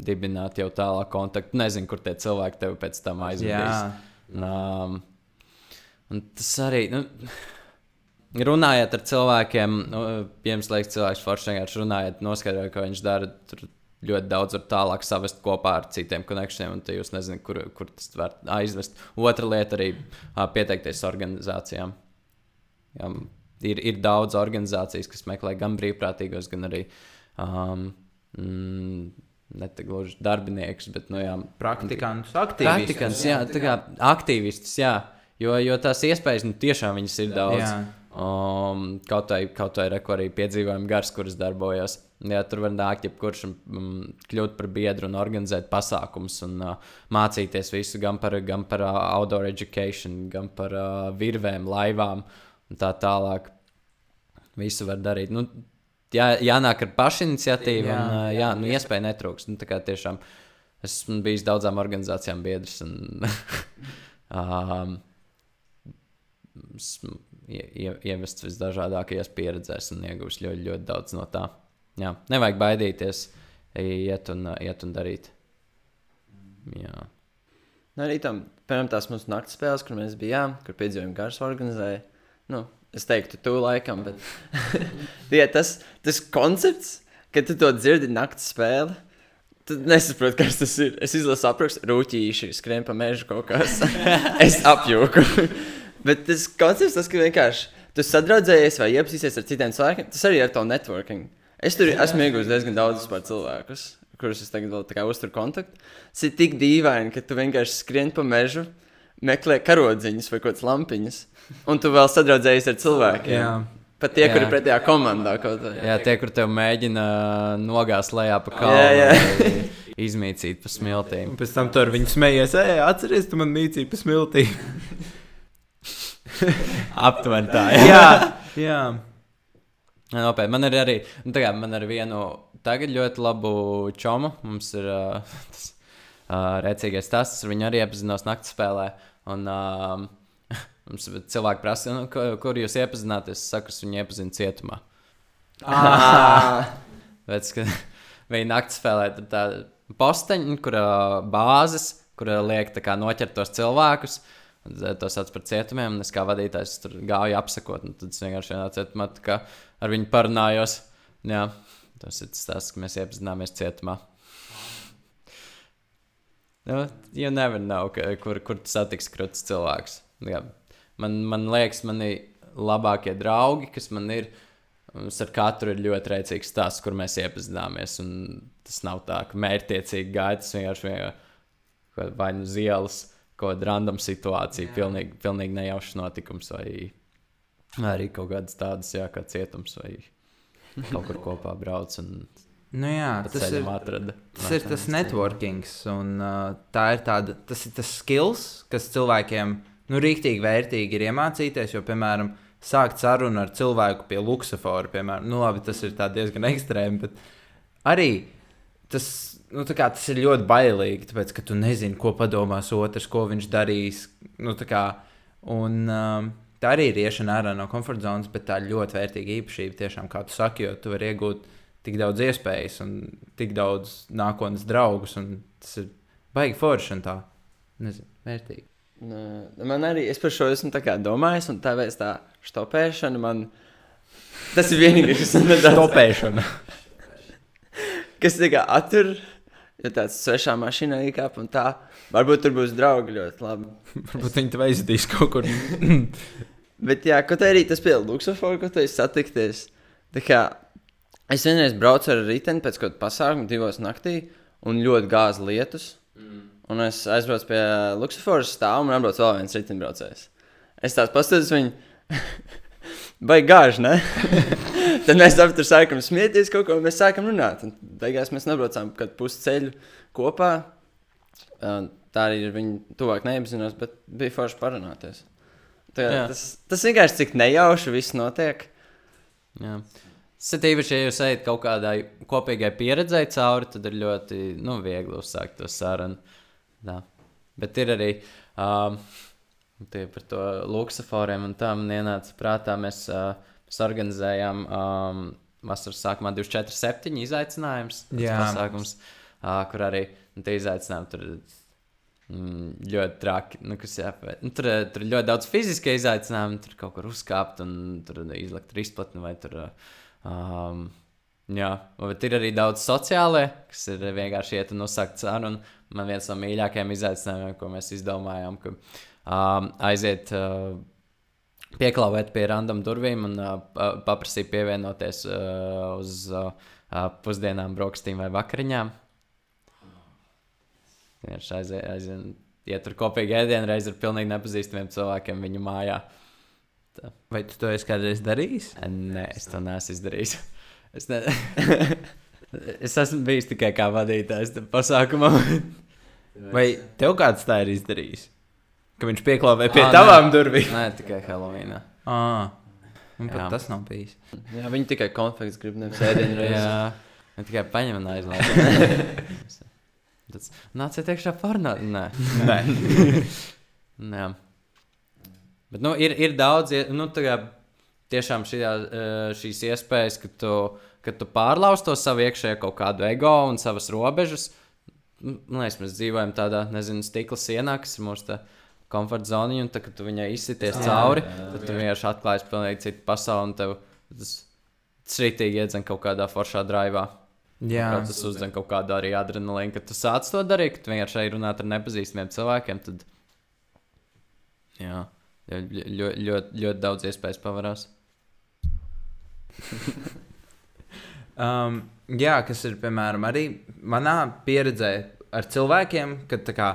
dibināt jau tālāk kontaktu. Nezinu, kur tie cilvēki tev pēc tam aizvedīs. Um, un tas arī. Nu, Runājot ar cilvēkiem, nu, jums liekas, cilvēks forši vienkārši runājot, noskaidrojot, ko viņš dara. Tur ļoti daudz var tālāk savest kopā ar citiem konekšņiem, un jūs nezināt, kur, kur tas var aizvest. Otra lieta arī pieteikties organizācijām. Jā, ir, ir daudz organizācijas, kas meklē gan brīvprātīgos, gan arī um, mm, ne gluži darbiniekus, bet nu, jā, Praktikantus, aktīvistus. Praktikants, jā, tā kā aktīvistus, jā. Jo, jo tās iespējas nu, tiešām ir daudz. Jā. Um, kaut vai, kaut vai reku arī piedzīvojumi gars, kuras darbojās. Jā, tur var nākt jebkurš un um, kļūt par biedru un organizēt pasākumus un uh, mācīties visu gan par, gan par uh, outdoor education, gan par uh, virvēm, laivām un tā tālāk. Visu var darīt. Nu, jā, jānāk ar pašiniciatīvu, Jā. jā, un uh, jā, nu, iespēja netrūks. Nu, tā kā tiešām esmu bijis daudzām organizācijām biedrs. Un, um, esmu ie, ie, ievests visdažādākajās pieredzēs un iegūst ļoti, ļoti daudz no tā. Jā, nevajag baidīties, iet un, iet un darīt. Jā. Nu, arī tam, piemēram, tās mūsu naktas spēles, kur mēs bijām, kur piedzīvojām garas organizēja. Nu, es teiktu, tu laikam, bet jā, tas, tas koncepts, kad tu to dzirdi naktas spēle. Tad nesaprotu, kas tas ir. Es izlasu aprakstu, rūtīši, skrien pa mežu kaut kas. es apjūku. Bet tas koncepts, tas, ka vienkārši tu sadraudzējies vai iepazīsies ar citiem cilvēkiem, tas arī ir to networking. Es tur esmu iegūmis diezgan daudz par cilvēkus, kurus es tagad vēl tā kā uzturu kontaktu. Tas ir tik dīvaini, ka tu vienkārši skrien pa mežu, meklē karodziņus vai kaut kādas lampiņas, un tu vēl sadraudzējies ar cilvēkiem. Jā. Pat tie, Jā. kuri pretējā komandā kaut kā. Jā, tie, kur tev mēģina nogāzt lejā pa kalnu, izmīcīt pa smiltīm. Un pēc tam tur viņi smējies, ej, atceries, tu man mīcīji pa smiltī. Aptuveni tā. jā, jā. Nopietni. Man ir arī, nu, tā kā man ir vienu tagad ļoti labu čomu. Mums ir uh, tas uh, rēcīgais tas, ar viņu arī iepazinos naktas spēlē. Un, uh, mums cilvēki prasa, nu, kur, kur jūs iepazināties. Es saku, es viņu iepazinu cietumā. Ah, Bet, ka viņi naktas spēlē tad tā posteņi, kur uh, bāzes, kur uh, liek tā kā noķert tos cilvēkus. tad To sauc par cietumiem, un es kā vadītājs tur gāju apsakot. Tad es vienkārši vienā cietumā ar viņu parunājos. Jā, tas ir tas, ka mēs iepazināmies cietumā. Nu, you never know, ka, kur, kur tu satiksi krūtis cilvēks. Jā. Man, man liekas, mani labākie draugi, kas man ir, mums ar katru ir ļoti rēcīgs stāsts, kur mēs iepazināmies. un Tas nav tā, ka mērķiecīgi gāja, tas vienkārši vienkārši vai nu uz ielas, kaut kāda random situācija, pilnīgi, pilnīgi nejaušs notikums, vai arī kaut kādas tādas, jā, kā cietums, vai kaut kur kopā brauc un Nu, jā, tas ir, atrada. tas ir tas networkings, un uh, tā ir tāda, tas ir tas skills, kas cilvēkiem, nu, rīktīgi vērtīgi ir iemācīties, jo, piemēram, sākt sarunu ar cilvēku pie luksafora, piemēram. Nu, labi, tas ir tā diezgan ekstrēmi, bet arī tas, nu, kā, tas ir ļoti bailīgi, tāpēc, ka tu nezini, ko padomās otrs, ko viņš darīs. Nu, tā, kā, un, um, tā arī ir iešana ārā no komforta zonas, bet tā ir ļoti vērtīga īpašība, tiešām, kā tu saki, jo tu vari iegūt tik daudz iespējas un tik daudz nākotnes draugus. Tas ir baigi forši un tā, nezinu, vērtīgi. Man arī, es par šo esmu domājis, un tāpēc tā stopēšana man. Tas ir vienīgais, kas man nedaudz Topēšana. kas kā attur. Ja tāds svešā mašīnā iekāp un tā, varbūt tur būs draugi ļoti labi. Varbūt viņi tev aizvedīs kaut kur. Bet, jā, kaut arī tas bija Luksusforu, ko esi satikties. Kā es vienreiz braucu ar riteni pēc kaut kāda pasākuma, divos naktī, un ļoti gāza lietus. Mm. Un es aizbraucu pie Luksusforu stāvu, un man atbrauc vēl viens riteņbraucējs. Es tās paskatos viņu. Vai gāži, ne? Tad mēs abi tur sākam smieties kaut ko, un mēs sākam runāt. Un beigās mēs nebraucām kaut pusi ceļu kopā. Tā arī ir viņa tuvāk neapzinos, bet bija forši parunāties. Tā, tas, tas vienkārši cik nejauši viss notiek. Jā. Tas ir īpaši, ja jūs ejat kaut kādai kopīgai pieredzei cauri, tad ir ļoti nu, viegli uzsākt to sarunu. Tā. Bet ir arī um, tie par to luksusforiem, un tā man ienāca prātā. Mēs, uh, mēs organizējām um, vasaras sākumā 24, 7 izaicinājums. pasākums, uh, kur arī nu, tie izaicinājumi tur mm, ļoti traki. Nu, kas jāpēc. Nu, tur, tur ļoti daudz fiziskie izaicinājumi, tur kaut kur uzkāpt un tur izlikt izplatni vai tur. Um, jā, bet ir arī daudz sociālai, kas ir vienkārši iet un uzsākt sarunu. Man viens no mīļākajiem izaicinājumiem, ko mēs izdomājām, ka um, aiziet. Uh, Pieklāvēt pie random durvīm un uh, pa- paprasīt pievienoties uh, uz uh, pusdienām, brokastīm vai vakariņām. Vienkārši aiziet, aiziet, iet tur kopīgi ēdienu reizi ar pilnīgi nepazīstamiem cilvēkiem viņu mājā. Vai tu to esi kādreiz darījis? Nē, es to neesmu izdarījis. Es, ne... es esmu bijis tikai kā vadītājs tam pasākumam. Vai tev kāds tā ir izdarījis? Ka viņš pieklāvē pie Ā, tavām nē. durvīm. Nē, tikai Halloween. Ah, man pat Jā. tas nav bijis. Jā, viņi tikai konfekts grib nevis ēdienu reizi. Jā, ne tikai paņem un aizlaiž. Tas nāciet iekšā parunāt. Nē. Nē. Jā. Bet nu, ir, ir daudz, nu, tā kā tiešām šajā, eh, šīs iespējas, ka tu, ka tu pārlauž to savu iekšējo kaut kādu ego un savas robežas. Nu, Man liekas, mēs dzīvojam tādā, nezinu, stikla sienā, kas ir mūsu tā komforta zona, un tā, kad tu viņai izsities cauri, tad tu vienkārši atklājies pilnīgi citu pasauli, un tev tas strītīgi iedzen kaut kādā foršā draivā. Jā, Kā tas uzdevums kaut kādu arī adrenalīnu, kad tu sāc to darīt, kad vienkārši ej runāt ar nepazīstamiem cilvēkiem. Tad, jā, ļoti, ļoti, ļoti, ļoti daudz iespējas pavarās. Um, jā, kas ir piemēram arī manā pieredzē ar cilvēkiem, kad tā kā,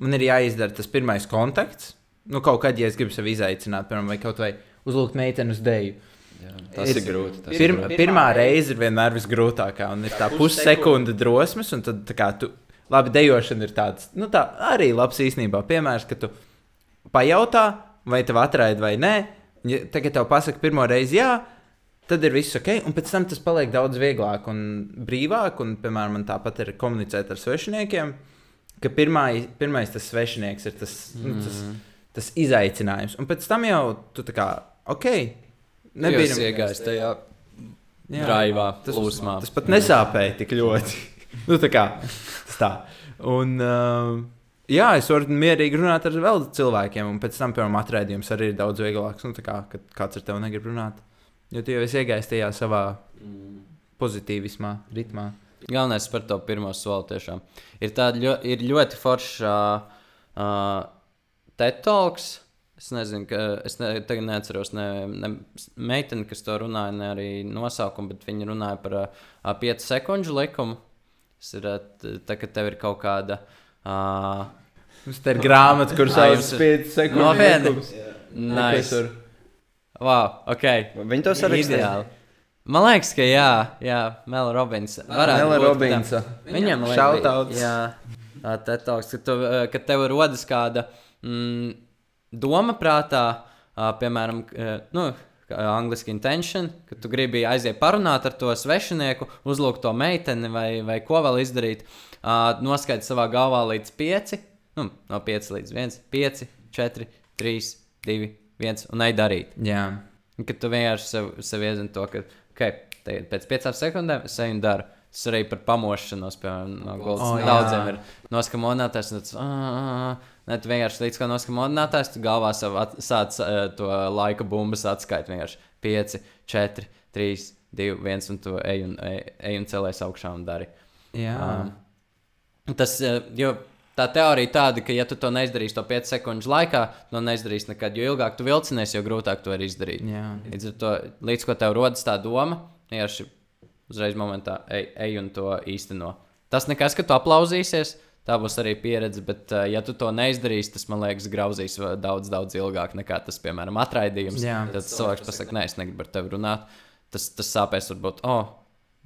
man ir jāizdara tas pirmais kontakts. Nu, kaut kad, ja es gribu sevi izaicināt, piemēram, vai kaut vai uzlūgt meiteni uz dēļu. Jā, tas ir, ir grūti. Tas Pirm, ir grūti. pirmā reize ir vienmēr visgrūtākā, un ir tā pussekunde drosmes, un tad tā kā tu, labi, dejošana ir tāds, nu tā arī labs īstenībā piemērs, ka tu pajautā, vai tev atraida vai nē. Ja tagad tev pasaka pirmo reizi jā, tad ir viss ok, un pēc tam tas paliek daudz vieglāk un brīvāk, un, piemēram, man tāpat ir komunicēt ar svešiniekiem, ka pirmā, pirmais tas svešinieks ir tas, mm. nu, tas, tas izaicinājums, un pēc tam jau tu tā kā, ok, Nebija iegājis tajā Jā. draivā, Tas- plūsmā. Tas pat nesāpēja tik ļoti. nu, tā kā tas tā. Un, uh, jā, es varu mierīgi runāt ar vēl cilvēkiem, un pēc tam, piemēram, atraidījums arī ir daudz vieglāks. Nu, kā kad kāds ar tevi negrib runāt. Jo tu jau esi iegājis tajā savā pozitīvismā, ritmā. Galvenais par to pirmo soli tiešām. Ir ļo, ir ļoti forša uh, tetoks. Es nezinu, ka es ne, tagad neatceros ne, ne meiteni, kas to runāja, ne arī nosaukumu, bet viņi runāja par uh, 5 sekundžu likumu. Tas ir uh, tā, ka tev ir kaut kāda. Uh, Mums te ir grāmata, kuras ir- 5 sekundes. Nopietni? nice. Wow, ok. Viņi to sarakstīja. Man liekas, ka jā, jā Mela Robins. varētu Nela būt, ka tā- Robinsa. Viņam ir Shoutouts. Jā, tā talks, ka, tu, ka tev rodas kāda mm, doma prātā, ā, piemēram, eh, nu, kā angliski intention, ka tu gribi aiziet parunāt ar to svešinieku, uzlūgt to meiteni vai, vai ko vēl izdarīt. Uh, noskaidro savā galvā līdz 5, nu, no 5 līdz 1, 5, 4, 3, 2, 1 un ej darīt. Jā, Kad tu vienkārši sev, sev iezini to, ka okay, tagad pēc piecām sekundēm es eju un daru. Tas arī par pamošanos, piemēram, no gultas. Oh, jā. Daudziem ir noskamodinātājs. un tāds, "Ā, ā, ā." Ne, tu vienkārši līdz kā noskamodinātājs, tu galvā sev sāc uh, to laika bumbas atskaiti. Vienkārši 5, 4, 3, 2, 1, un tu ej un, ej, ej un celies augšā un dari. jā. Um, tas, uh, jo tā teorija tāda, ka, ja tu to neizdarīsi to 5 sekundžu laikā, to neizdarīsi nekad. Jo ilgāk tu vilcinies, jo grūtāk to ir izdarīt. jā. Līdz ar to, līdz ko tev rodas tā doma, vienkārši uzreiz momentā ej, ej un to īsteno. Tas nekas, ka tu aplauzīsies, tā būs arī pieredze, bet, uh, ja tu to neizdarīsi, tas man liekas, grauzīs daudz, daudz ilgāk nekā tas, piemēram, atraidījums. Jā. Tad cilvēks pasakā, nē, es negribu ar tevi runāt. Tas, tas sāpēs, varbūt, oh,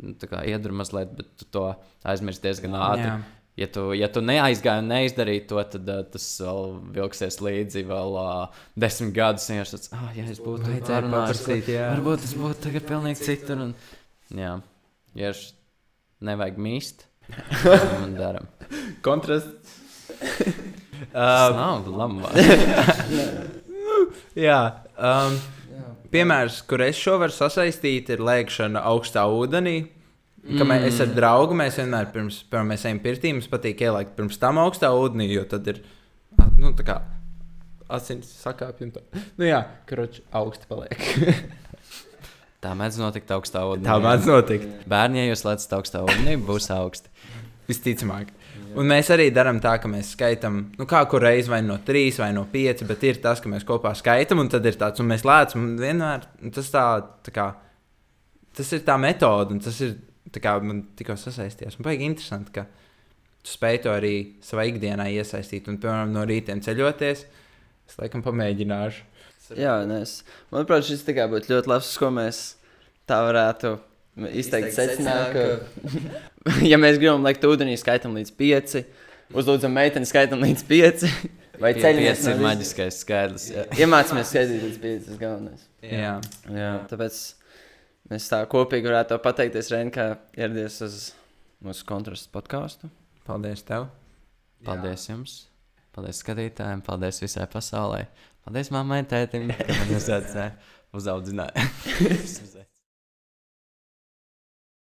nu, tā kā iedur mazliet, bet tu to aizmirsti diezgan ātri. Jā. Ja tu, ja tu neaizgāji un neizdarīji to, tad uh, tas vēl vilksies līdzi vēl uh, desmit gadus. Ja tas ah, ja es būtu paprasīt, jā. varbūt tas būtu tagad pilnīgi citur. Un, jā, ja es nevajag mīst, man daram. Kontrasts. Tas uh, nav labi. jā. Um, piemērs, kur es šo varu sasaistīt, ir lēkšana augstā ūdenī. Kad mm. mēs ar draugu mēs vienmēr pirms, pirms mēs ejam pirtī, mums patīk ielikt pirms tam augstā ūdenī, jo tad ir nu, tā kā asins sakāpja. Nu jā, kroči augsti paliek. Tā mēdz notikt augstā ūdenī. tā mēdz notikt. Bērni, ja jūs lecat augstā ūdenī, būs augsti. Visticamāk. Un mēs arī darām tā, ka mēs skaitām, nu, kā kur reizi vai no trīs vai no pieci, bet ir tas, ka mēs kopā skaitām, un tad ir tāds, un mēs lēcam, un vienmēr tas tā, tā kā, tas ir tā metode, un tas ir, kā man tikko sasaistījās. Man baigi interesanti, ka tu spēj to arī savā ikdienā iesaistīt, un, piemēram, no rītiem ceļoties, es laikam pamēģināšu. Jā, nē, es, manuprāt, šis tikai būtu ļoti labs, ko mēs tā varētu izteikt secinājumu. Ka, ja mēs gribam likt ūdenī, skaitam līdz pieci, uzlūdzam meiteni, skaitam līdz pieci. Vai Pieci ir maģiskais skaidrs. jā. Iemācāmies skaitīt līdz pieci, tas galvenais. Jā. Jā, tāpēc mēs tā kopīgi varētu pateikties, Rein, ka ieradies uz mūsu kontrastu podkāstu. Paldies tev! Paldies jums! Paldies skatītājiem! Paldies visai pasaulē! Paldies mammai, tētim, ka man uzaudzināja! uzaudzināja.